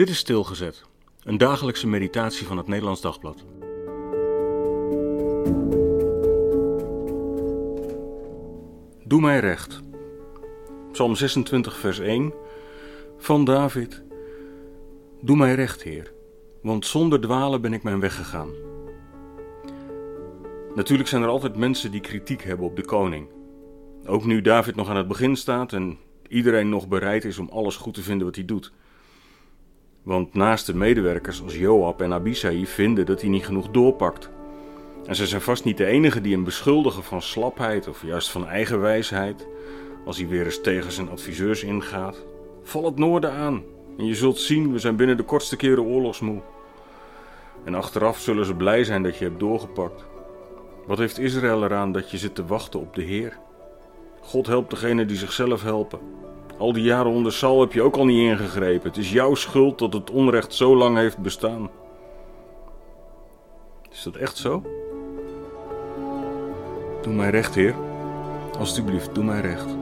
Dit is Stilgezet, een dagelijkse meditatie van het Nederlands Dagblad. Doe mij recht. Psalm 26, vers 1 van David. Doe mij recht, Heer, want zonder dwalen ben ik mijn weg gegaan. Natuurlijk zijn er altijd mensen die kritiek hebben op de koning. Ook nu David nog aan het begin staat en iedereen nog bereid is om alles goed te vinden wat hij doet. Want naast de medewerkers als Joab en Abisai vinden dat hij niet genoeg doorpakt. En ze zijn vast niet de enigen die hem beschuldigen van slapheid of juist van eigenwijsheid. Als hij weer eens tegen zijn adviseurs ingaat. Val het noorden aan en je zult zien, we zijn binnen de kortste keren oorlogsmoe. En achteraf zullen ze blij zijn dat je hebt doorgepakt. Wat heeft Israël eraan dat je zit te wachten op de Heer? God helpt degene die zichzelf helpen. Al die jaren onder Saul heb je ook al niet ingegrepen. Het is jouw schuld dat het onrecht zo lang heeft bestaan. Is dat echt zo? Doe mij recht, Heer. Alsjeblieft, doe mij recht.